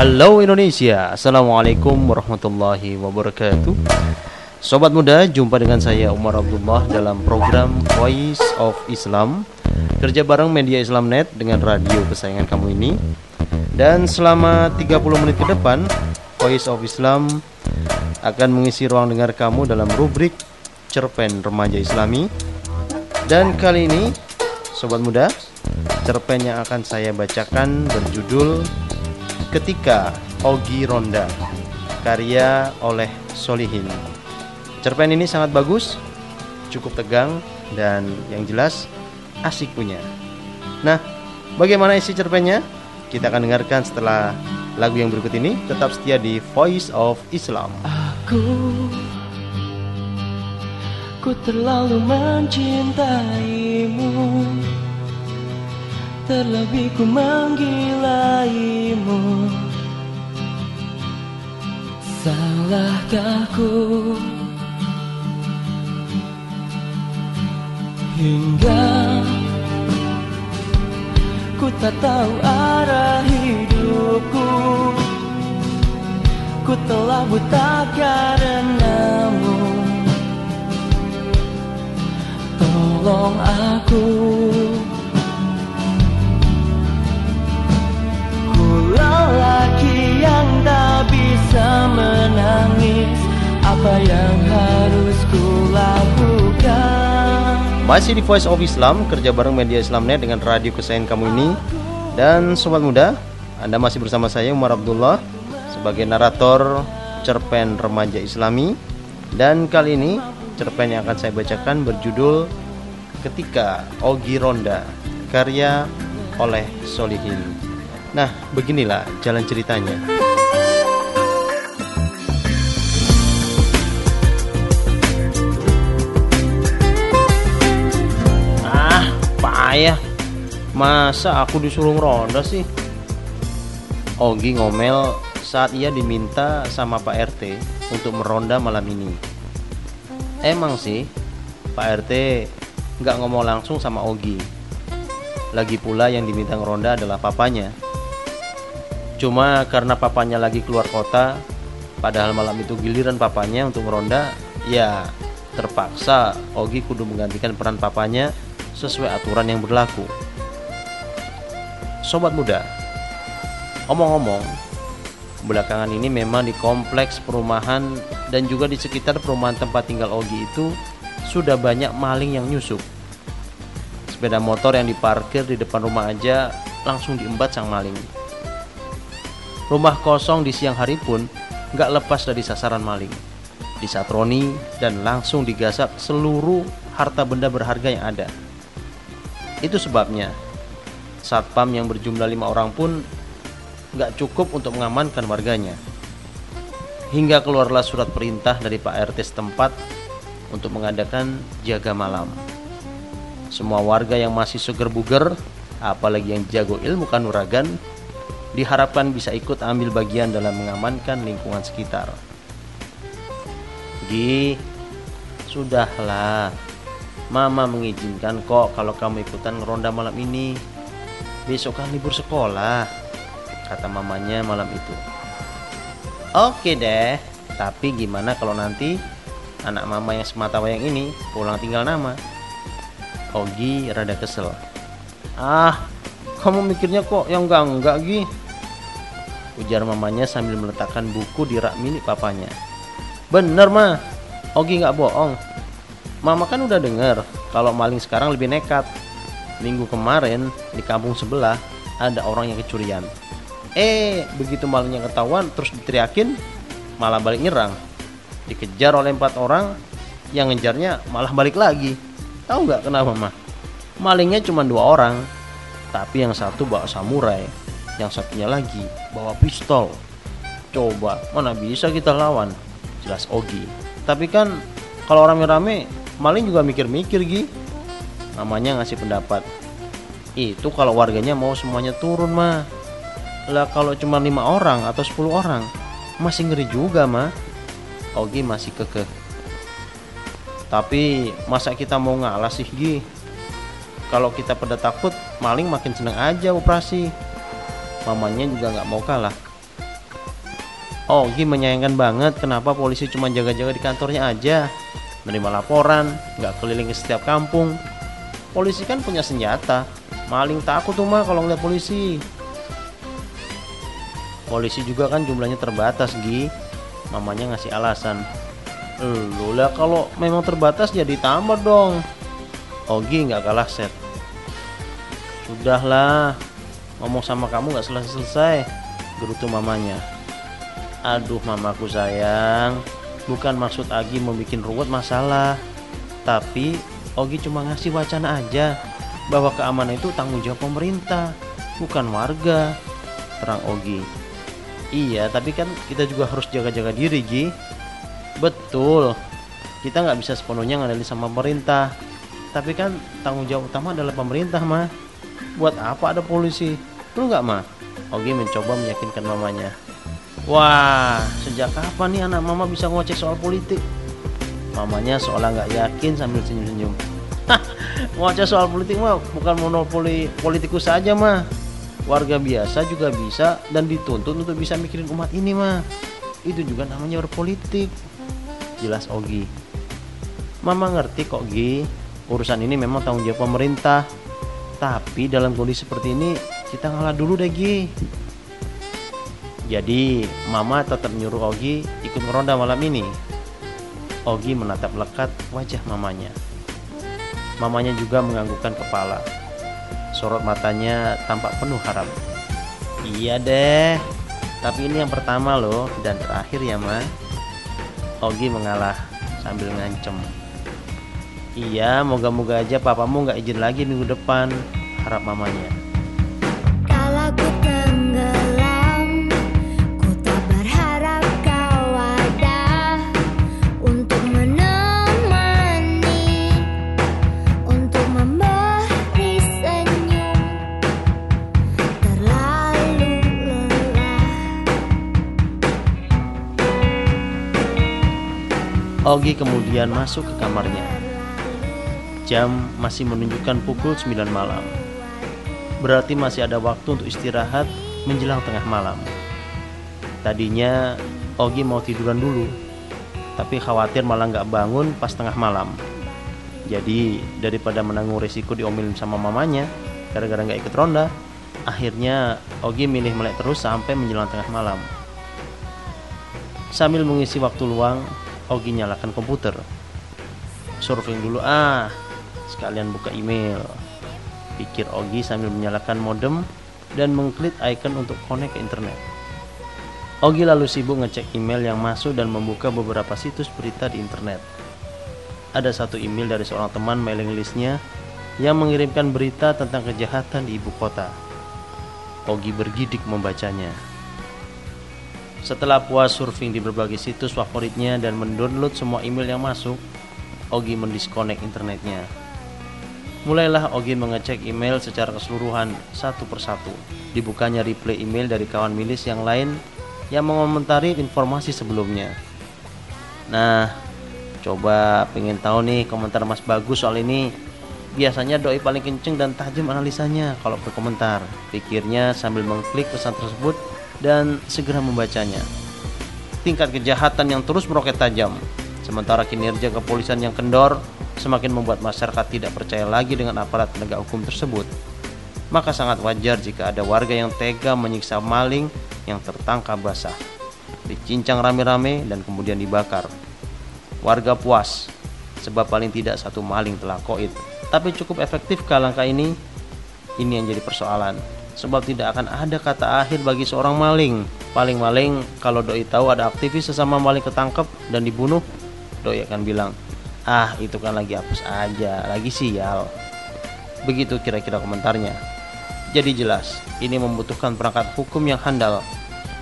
Halo Indonesia, Assalamualaikum warahmatullahi wabarakatuh. Sobat muda, jumpa dengan saya Umar Abdullah dalam program Voice of Islam. Kerja bareng Media Islam Net dengan radio kesayangan kamu ini. Dan selama 30 menit ke depan Voice of Islam akan mengisi ruang dengar kamu dalam rubrik Cerpen Remaja Islami. Dan kali ini, Sobat muda, cerpen yang akan saya bacakan berjudul Ketika Ogi Ronda karya oleh Solihin. Cerpen ini sangat bagus, cukup tegang dan yang jelas asik punya. Nah, bagaimana isi cerpennya? Kita akan dengarkan setelah lagu yang berikut ini. Tetap setia di Voice of Islam. Aku Ku terlalu mencintaimu Terlebih ku menggilaimu. Salahkah ku Hingga Ku tak tahu arah hidupku? Ku telah buta karenamu Tolong aku yang harus ku lakukan Masih di Voice of Islam Kerja bareng Media Islamnet dengan radio kesayangan kamu ini. Dan Sobat Muda Anda masih bersama saya Umar Abdullah Sebagai narator cerpen remaja islami. Dan kali ini cerpen yang akan saya bacakan berjudul Ketika Ogi Ronda Karya oleh Solihin. Nah, beginilah jalan ceritanya. Payah. Masa aku disuruh ronda sih? Ogi ngomel saat ia diminta sama Pak RT untuk meronda malam ini. Emang sih, Pak RT nggak ngomong langsung sama Ogi. Lagi pula yang diminta ngeronda adalah papanya. Cuma karena papanya lagi keluar kota, padahal malam itu giliran papanya untuk meronda, ya terpaksa Ogi kudu menggantikan peran papanya sesuai aturan yang berlaku. Sobat muda, omong-omong, belakangan ini memang di kompleks perumahan dan juga di sekitar perumahan tempat tinggal Ogi itu sudah banyak maling yang nyusup. Sepeda motor yang diparkir di depan rumah aja langsung diembat sang maling. Rumah kosong di siang hari pun gak lepas dari sasaran maling. Disatroni dan langsung digasap seluruh harta benda berharga yang ada. Itu sebabnya satpam yang berjumlah lima orang pun gak cukup untuk mengamankan warganya. hingga keluarlah surat perintah dari Pak RT setempat untuk mengadakan jaga malam. Semua warga yang masih seger buger, apalagi yang jago ilmu kanuragan, diharapkan bisa ikut ambil bagian dalam mengamankan lingkungan sekitar. Gi, sudahlah. Mama mengizinkan kok kalau kamu ikutan ngeronda malam ini. Besok kan libur sekolah, kata mamanya malam itu. Oke deh, tapi gimana kalau nanti anak mama yang semata wayang ini pulang tinggal nama? Ogi rada kesel. Ah, kamu mikirnya kok yang enggak enggak Gi? Ujar mamanya sambil meletakkan buku di rak milik papanya. Bener mah, Ogi nggak bohong. Mama kan udah denger kalau maling sekarang lebih nekat. Minggu kemarin di kampung sebelah ada orang yang kecurian. Eh, begitu malingnya ketahuan terus diteriakin, malah balik nyerang. Dikejar oleh empat orang, yang ngejarnya malah balik lagi. Tahu nggak kenapa mah? Malingnya cuma dua orang, tapi yang satu bawa samurai, yang satunya lagi bawa pistol. Coba, mana bisa kita lawan? Jelas Ogi. Tapi kan kalau rame-rame, maling juga mikir-mikir Gi. Namanya ngasih pendapat. Itu kalau warganya mau semuanya turun mah lah kalau cuma lima orang atau 10 orang masih ngeri juga mah. Ogi masih kekeh. Tapi masa kita mau ngalah sih Gi? Kalau kita pada takut, maling makin seneng aja operasi. Mamanya juga nggak mau kalah. Ogi menyayangkan banget kenapa polisi cuma jaga-jaga di kantornya aja. Menerima laporan, nggak keliling ke setiap kampung. Polisi kan punya senjata. Maling takut tuh mah kalau ngeliat polisi. Polisi juga kan jumlahnya terbatas, Gi. Mamanya ngasih alasan. Lu lah kalau memang terbatas jadi tambah dong. Ogi nggak kalah set. Sudahlah, ngomong sama kamu nggak selesai-selesai. Gerutu mamanya. Aduh mamaku sayang, bukan maksud Agi membuat ruwet masalah. Tapi Ogi cuma ngasih wacana aja bahwa keamanan itu tanggung jawab pemerintah, bukan warga. Terang Ogi. Iya, tapi kan kita juga harus jaga-jaga diri, Gi. Betul. Kita nggak bisa sepenuhnya ngandelin sama pemerintah. Tapi kan tanggung jawab utama adalah pemerintah, mah. Buat apa ada polisi? Lu nggak, mah? Ogi mencoba meyakinkan mamanya. Wah, sejak kapan nih anak mama bisa ngocek soal politik? Mamanya seolah nggak yakin sambil senyum-senyum. Ngoceh soal politik mah bukan monopoli politikus saja mah. Warga biasa juga bisa dan dituntut untuk bisa mikirin umat ini mah. Itu juga namanya berpolitik. Jelas Ogi. Mama ngerti kok Gi. Urusan ini memang tanggung jawab pemerintah. Tapi dalam kondisi seperti ini kita ngalah dulu deh Gi jadi Mama tetap nyuruh Ogi ikut ngeronda malam ini Ogi menatap lekat wajah mamanya Mamanya juga menganggukkan kepala Sorot matanya tampak penuh harap. Iya deh, tapi ini yang pertama loh dan terakhir ya ma. Ogi mengalah sambil ngancem. Iya, moga-moga aja papamu nggak izin lagi minggu depan, harap mamanya. Ogi kemudian masuk ke kamarnya. Jam masih menunjukkan pukul 9 malam. Berarti masih ada waktu untuk istirahat menjelang tengah malam. Tadinya Ogi mau tiduran dulu, tapi khawatir malah nggak bangun pas tengah malam. Jadi daripada menanggung resiko diomelin sama mamanya gara-gara nggak ikut ronda, akhirnya Ogi milih melek terus sampai menjelang tengah malam. Sambil mengisi waktu luang, Ogi nyalakan komputer. Surfing dulu ah, sekalian buka email. Pikir Ogi sambil menyalakan modem dan mengklik icon untuk connect ke internet. Ogi lalu sibuk ngecek email yang masuk dan membuka beberapa situs berita di internet. Ada satu email dari seorang teman mailing listnya yang mengirimkan berita tentang kejahatan di ibu kota. Ogi bergidik membacanya. Setelah puas surfing di berbagai situs favoritnya dan mendownload semua email yang masuk, Ogi mendisconnect internetnya. Mulailah Ogi mengecek email secara keseluruhan satu persatu. Dibukanya replay email dari kawan milis yang lain yang mengomentari informasi sebelumnya. Nah, coba pengen tahu nih komentar Mas Bagus soal ini. Biasanya doi paling kenceng dan tajam analisanya kalau berkomentar. Pikirnya sambil mengklik pesan tersebut dan segera membacanya. Tingkat kejahatan yang terus meroket tajam, sementara kinerja kepolisian yang kendor semakin membuat masyarakat tidak percaya lagi dengan aparat penegak hukum tersebut. Maka sangat wajar jika ada warga yang tega menyiksa maling yang tertangkap basah, dicincang rame-rame dan kemudian dibakar. Warga puas, sebab paling tidak satu maling telah koit. Tapi cukup efektifkah langkah ini? Ini yang jadi persoalan sebab tidak akan ada kata akhir bagi seorang maling. Paling maling kalau doi tahu ada aktivis sesama maling ketangkep dan dibunuh, doi akan bilang, "Ah, itu kan lagi hapus aja, lagi sial." Begitu kira-kira komentarnya. Jadi jelas, ini membutuhkan perangkat hukum yang handal.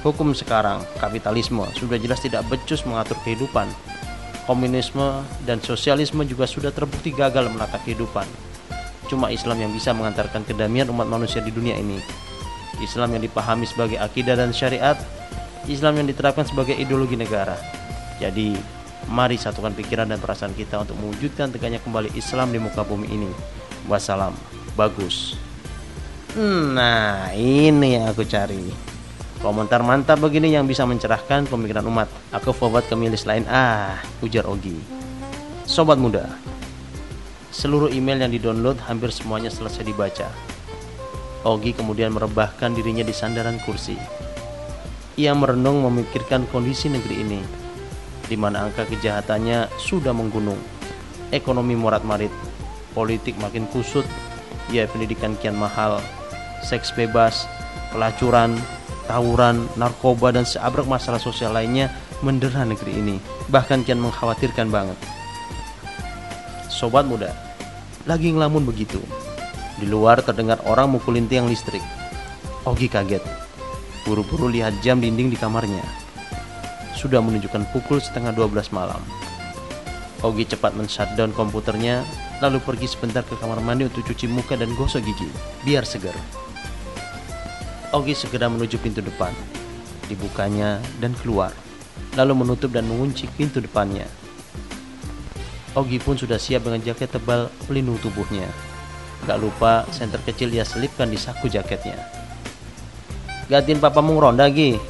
Hukum sekarang, kapitalisme, sudah jelas tidak becus mengatur kehidupan. Komunisme dan sosialisme juga sudah terbukti gagal menata kehidupan Cuma Islam yang bisa mengantarkan kedamaian umat manusia di dunia ini. Islam yang dipahami sebagai akidah dan syariat, Islam yang diterapkan sebagai ideologi negara. Jadi, mari satukan pikiran dan perasaan kita untuk mewujudkan tegaknya kembali Islam di muka bumi ini. Wassalam. Bagus. Nah, ini yang aku cari. Komentar mantap begini yang bisa mencerahkan pemikiran umat. Aku forward ke milis lain. Ah, ujar Ogi. Sobat muda, Seluruh email yang didownload hampir semuanya selesai dibaca. Ogi kemudian merebahkan dirinya di sandaran kursi. Ia merenung memikirkan kondisi negeri ini, di mana angka kejahatannya sudah menggunung, ekonomi morat-marit, politik makin kusut, ya pendidikan kian mahal, seks bebas, pelacuran, tawuran, narkoba, dan seabrak masalah sosial lainnya mendera negeri ini, bahkan kian mengkhawatirkan banget. Sobat muda, lagi ngelamun begitu. Di luar terdengar orang mukulin tiang listrik. Ogi kaget. Buru-buru lihat jam dinding di kamarnya. Sudah menunjukkan pukul setengah 12 malam. Ogi cepat men-shutdown komputernya, lalu pergi sebentar ke kamar mandi untuk cuci muka dan gosok gigi, biar segar. Ogi segera menuju pintu depan. Dibukanya dan keluar, lalu menutup dan mengunci pintu depannya. Ogi pun sudah siap dengan jaket tebal pelindung tubuhnya. Gak lupa senter kecil dia selipkan di saku jaketnya. Gantiin papamu ronda Gi?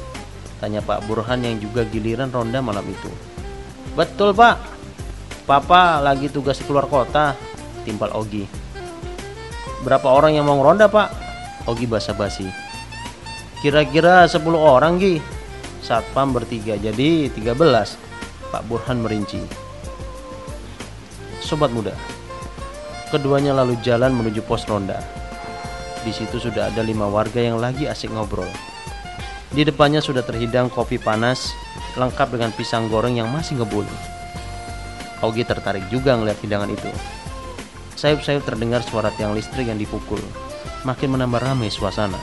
Tanya Pak Burhan yang juga giliran ronda malam itu. Betul Pak. Papa lagi tugas keluar kota. Timpal Ogi. Berapa orang yang mau ronda Pak? Ogi basa-basi. Kira-kira 10 orang Gi. Satpam bertiga jadi 13. Pak Burhan merinci sobat muda. Keduanya lalu jalan menuju pos ronda. Di situ sudah ada lima warga yang lagi asik ngobrol. Di depannya sudah terhidang kopi panas, lengkap dengan pisang goreng yang masih ngebul. Ogi tertarik juga ngeliat hidangan itu. Sayup-sayup terdengar suara tiang listrik yang dipukul. Makin menambah ramai suasana.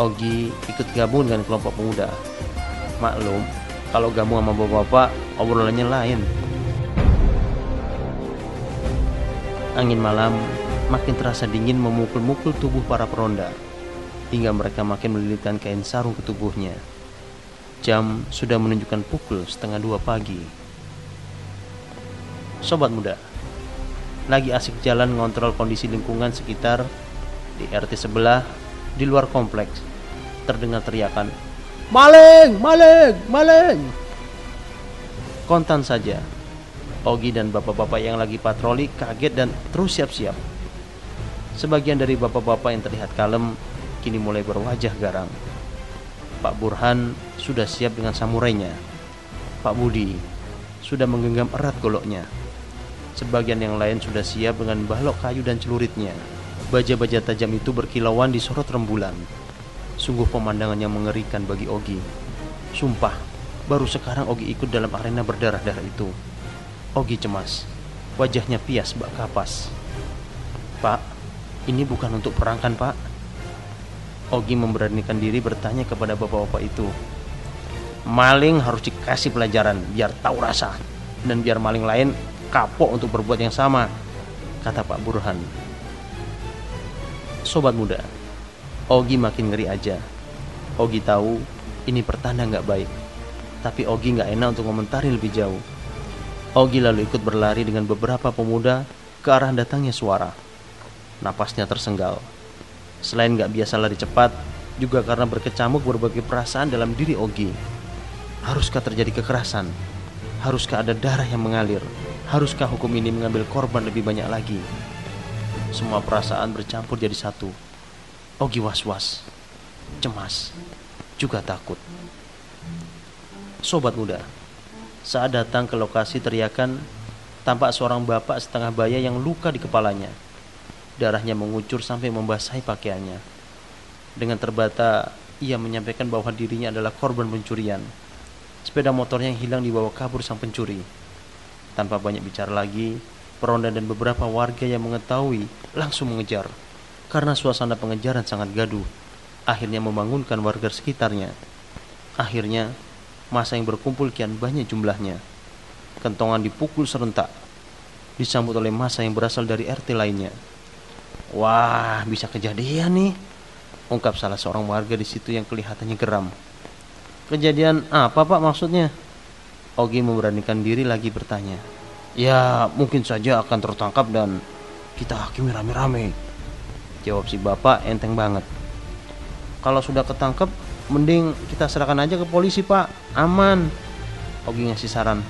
Ogi ikut gabung dengan kelompok pemuda. Maklum, kalau gabung sama bapak-bapak, obrolannya lain. Angin malam makin terasa dingin memukul-mukul tubuh para peronda hingga mereka makin melilitkan kain sarung ke tubuhnya. Jam sudah menunjukkan pukul setengah dua pagi. Sobat muda, lagi asik jalan ngontrol kondisi lingkungan sekitar di RT sebelah di luar kompleks terdengar teriakan maling maling maling kontan saja Ogi dan bapak-bapak yang lagi patroli kaget dan terus siap-siap. Sebagian dari bapak-bapak yang terlihat kalem kini mulai berwajah garang. Pak Burhan sudah siap dengan samurainya. Pak Budi sudah menggenggam erat goloknya. Sebagian yang lain sudah siap dengan balok kayu dan celuritnya. Baja-baja tajam itu berkilauan di sorot rembulan. Sungguh pemandangan yang mengerikan bagi Ogi. Sumpah, baru sekarang Ogi ikut dalam arena berdarah-darah itu. Ogi cemas. Wajahnya pias bak kapas. Pak, ini bukan untuk perang kan pak? Ogi memberanikan diri bertanya kepada bapak-bapak itu. Maling harus dikasih pelajaran biar tahu rasa dan biar maling lain kapok untuk berbuat yang sama, kata Pak Burhan. Sobat muda, Ogi makin ngeri aja. Ogi tahu ini pertanda nggak baik, tapi Ogi nggak enak untuk komentari lebih jauh. Ogi lalu ikut berlari dengan beberapa pemuda ke arah datangnya suara. Napasnya tersenggal. Selain nggak biasa lari cepat, juga karena berkecamuk berbagai perasaan dalam diri Ogi. Haruskah terjadi kekerasan? Haruskah ada darah yang mengalir? Haruskah hukum ini mengambil korban lebih banyak lagi? Semua perasaan bercampur jadi satu. Ogi was-was, cemas, juga takut. Sobat muda, saat datang ke lokasi teriakan, tampak seorang bapak setengah baya yang luka di kepalanya. Darahnya mengucur sampai membasahi pakaiannya. Dengan terbata, ia menyampaikan bahwa dirinya adalah korban pencurian. Sepeda motornya yang hilang dibawa kabur sang pencuri. Tanpa banyak bicara lagi, peronda dan beberapa warga yang mengetahui langsung mengejar. Karena suasana pengejaran sangat gaduh, akhirnya membangunkan warga sekitarnya. Akhirnya, masa yang berkumpul kian banyak jumlahnya. Kentongan dipukul serentak, disambut oleh masa yang berasal dari RT lainnya. Wah, bisa kejadian nih, ungkap salah seorang warga di situ yang kelihatannya geram. Kejadian apa pak maksudnya? Ogi memberanikan diri lagi bertanya. Ya mungkin saja akan tertangkap dan kita hakimi rame-rame. Jawab si bapak enteng banget. Kalau sudah ketangkep, mending kita serahkan aja ke polisi pak, aman. Ogi ngasih saran.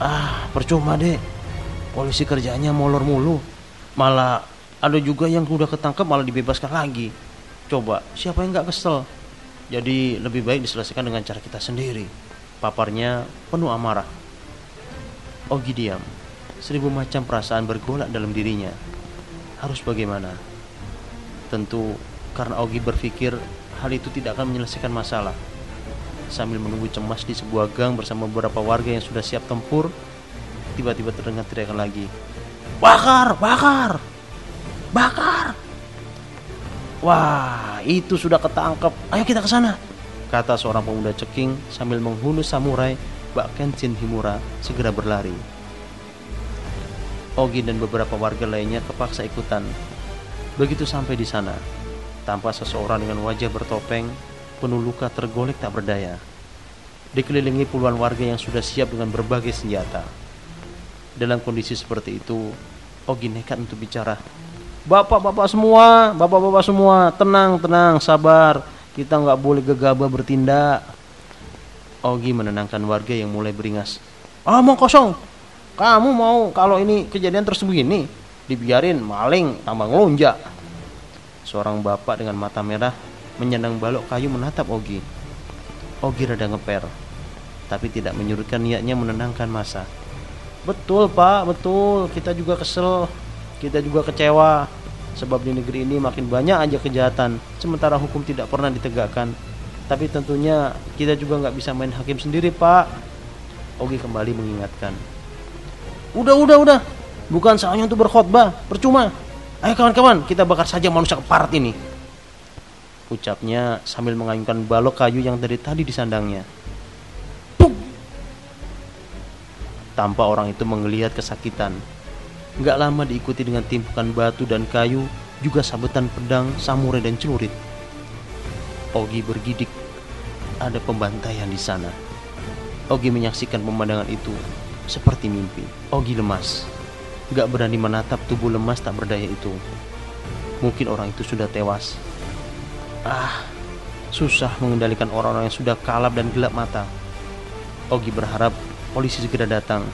Ah percuma deh, polisi kerjanya molor mulu. Malah ada juga yang sudah ketangkep malah dibebaskan lagi. Coba siapa yang nggak kesel? Jadi lebih baik diselesaikan dengan cara kita sendiri. Paparnya penuh amarah. Ogi diam. Seribu macam perasaan bergolak dalam dirinya. Harus bagaimana? Tentu karena Ogi berpikir hal itu tidak akan menyelesaikan masalah. Sambil menunggu cemas di sebuah gang bersama beberapa warga yang sudah siap tempur, tiba-tiba terdengar teriakan lagi. Bakar, bakar, bakar. Wah, itu sudah ketangkep. Ayo kita ke sana. Kata seorang pemuda ceking sambil menghunus samurai Bak Kenshin Himura segera berlari. Ogi dan beberapa warga lainnya kepaksa ikutan. Begitu sampai di sana, tampak seseorang dengan wajah bertopeng, penuh luka tergolek tak berdaya. Dikelilingi puluhan warga yang sudah siap dengan berbagai senjata. Dalam kondisi seperti itu, Ogi nekat untuk bicara Bapak-bapak semua, bapak-bapak semua, tenang, tenang, sabar. Kita nggak boleh gegabah bertindak. Ogi menenangkan warga yang mulai beringas. Ah, mau kosong. Kamu mau kalau ini kejadian terus begini, dibiarin maling tambah ngelunjak. Seorang bapak dengan mata merah menyandang balok kayu menatap Ogi. Ogi rada ngeper, tapi tidak menyurutkan niatnya menenangkan masa. Betul pak, betul. Kita juga kesel kita juga kecewa sebab di negeri ini makin banyak aja kejahatan sementara hukum tidak pernah ditegakkan. Tapi tentunya kita juga nggak bisa main hakim sendiri, Pak. Ogi kembali mengingatkan. Udah, udah, udah. Bukan saatnya untuk berkhotbah, percuma. Ayo kawan-kawan, kita bakar saja manusia keparat ini. Ucapnya sambil mengayunkan balok kayu yang dari tadi disandangnya. Puk! Tanpa orang itu menggeliat kesakitan, Gak lama diikuti dengan timpukan batu dan kayu, juga sabetan pedang, samurai dan celurit. Ogi bergidik, ada pembantaian di sana. Ogi menyaksikan pemandangan itu seperti mimpi. Ogi lemas, gak berani menatap tubuh lemas tak berdaya itu. Mungkin orang itu sudah tewas. Ah, susah mengendalikan orang-orang yang sudah kalap dan gelap mata. Ogi berharap polisi segera datang,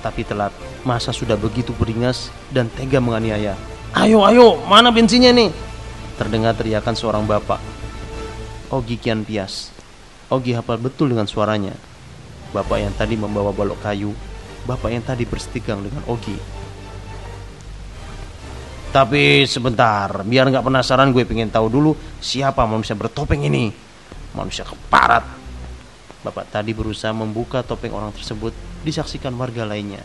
tapi telat. Masa sudah begitu beringas dan tega menganiaya. Ayo, ayo, mana bensinnya nih? Terdengar teriakan seorang bapak. Ogi kian pias. Ogi hafal betul dengan suaranya. Bapak yang tadi membawa balok kayu, bapak yang tadi berstikang dengan Ogi. Tapi sebentar, biar nggak penasaran gue pengen tahu dulu siapa manusia bertopeng ini. Manusia keparat. Bapak tadi berusaha membuka topeng orang tersebut, disaksikan warga lainnya.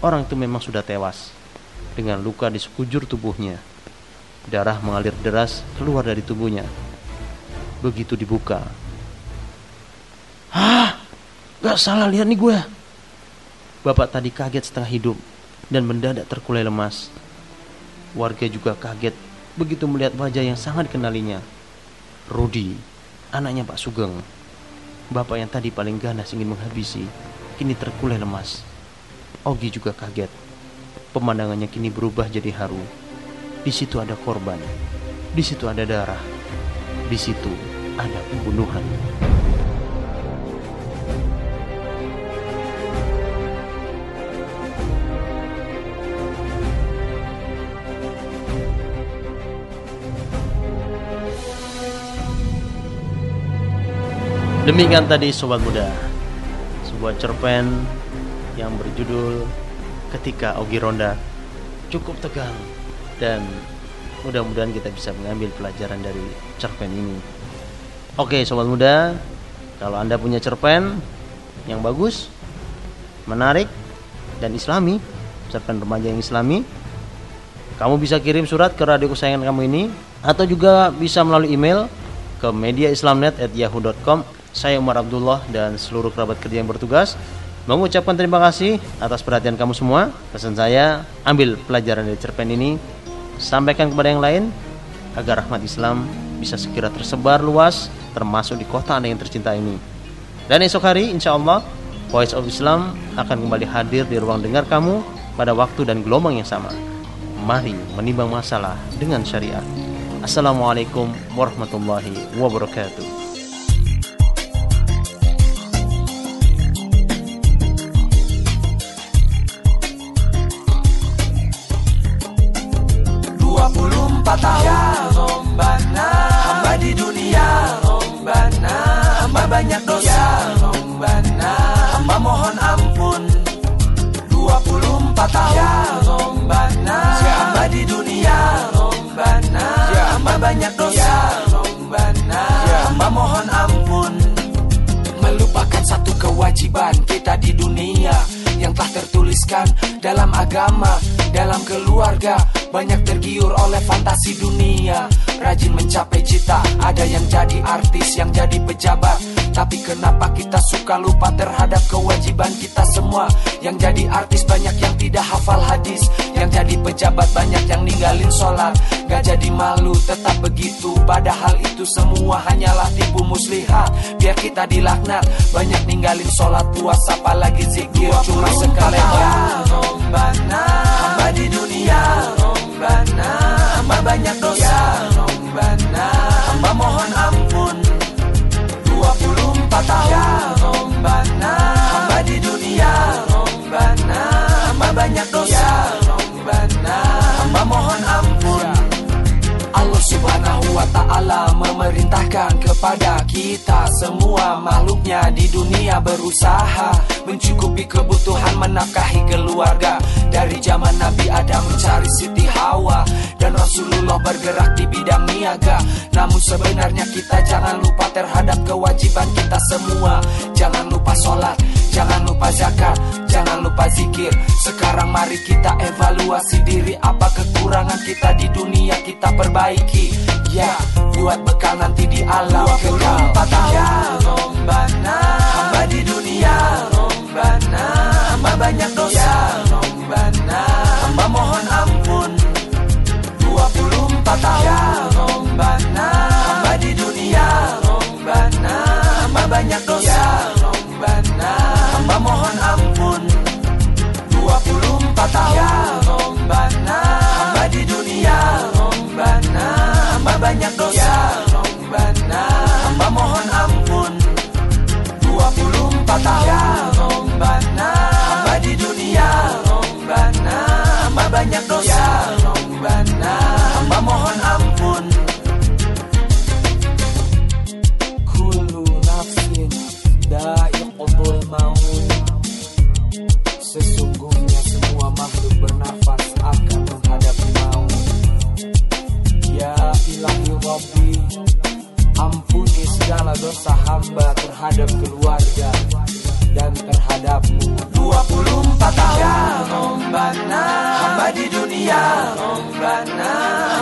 Orang itu memang sudah tewas dengan luka di sekujur tubuhnya. Darah mengalir deras keluar dari tubuhnya. Begitu dibuka, Gak salah lihat nih gue. Bapak tadi kaget setengah hidup dan mendadak terkulai lemas. Warga juga kaget begitu melihat wajah yang sangat kenalinya. Rudi, anaknya Pak Sugeng. Bapak yang tadi paling ganas ingin menghabisi, kini terkulai lemas. Ogi juga kaget. Pemandangannya kini berubah jadi haru. Di situ ada korban. Di situ ada darah. Di situ ada pembunuhan. Demikian tadi sobat muda. Sebuah cerpen yang berjudul Ketika Ogi Ronda Cukup tegang. Dan mudah-mudahan kita bisa mengambil pelajaran dari cerpen ini. Oke sobat muda. Kalau anda punya cerpen yang bagus Menarik Dan islami Cerpen remaja yang islami Kamu bisa kirim surat ke radio kesayangan kamu ini Atau juga bisa melalui email ke mediaislamnet@yahoo.com saya Umar Abdullah dan seluruh kerabat kerja yang bertugas mengucapkan terima kasih atas perhatian kamu semua. Pesan saya, ambil pelajaran dari cerpen ini, sampaikan kepada yang lain agar rahmat Islam bisa segera tersebar luas termasuk di kota Anda yang tercinta ini. Dan esok hari insya Allah Voice of Islam akan kembali hadir di ruang dengar kamu pada waktu dan gelombang yang sama. Mari menimbang masalah dengan syariat. Assalamualaikum warahmatullahi wabarakatuh. Ya Rombana Hamba di dunia Rombana Hamba banyak dosa Ya Rombana Hamba mohon ampun 24 tahun Ya Rombana Hamba di dunia Rombana Hamba banyak dosa Ya Rombana Hamba mohon ampun Melupakan satu kewajiban kita di dunia yang telah tertuliskan dalam agama, dalam keluarga, banyak tergiur oleh fantasi dunia. Rajin mencapai cita Ada yang jadi artis, yang jadi pejabat. Tapi kenapa kita suka lupa terhadap kewajiban kita semua? Yang jadi artis banyak yang tidak hafal hadis. Yang jadi pejabat banyak yang ninggalin sholat. Gak jadi malu tetap begitu. Padahal itu semua hanyalah tipu muslihat Biar kita dilaknat Banyak ninggalin sholat puasa apalagi zikir. Cuma sekali. Hamba di dunia Rombana memerintahkan kepada kita semua makhluknya di dunia berusaha mencukupi kebutuhan menafkahi keluarga. Dari zaman Nabi Adam mencari Siti Hawa dan Rasulullah bergerak di bidang niaga. Namun sebenarnya kita jangan lupa terhadap kewajiban kita semua. Jangan lupa sholat jangan lupa zakat jangan lupa zikir. Sekarang mari kita evaluasi diri apa kekurangan kita di dunia kita perbaiki. Ya buat bekal nanti di alam kekal ya rombana hamba di dunia rombana hamba banyak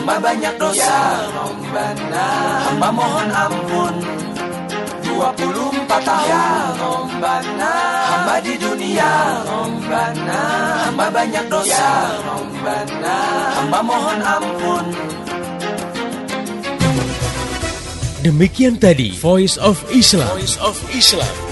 Hamba banyak dosa. Rombana Hamba mohon ampun. 24 24 tahun. Ya Rombana Hamba di dunia. Rombana Hamba banyak dosa. Ya Rombana Hamba mohon ampun. Demikian tadi Voice of Islam. Voice of Islam.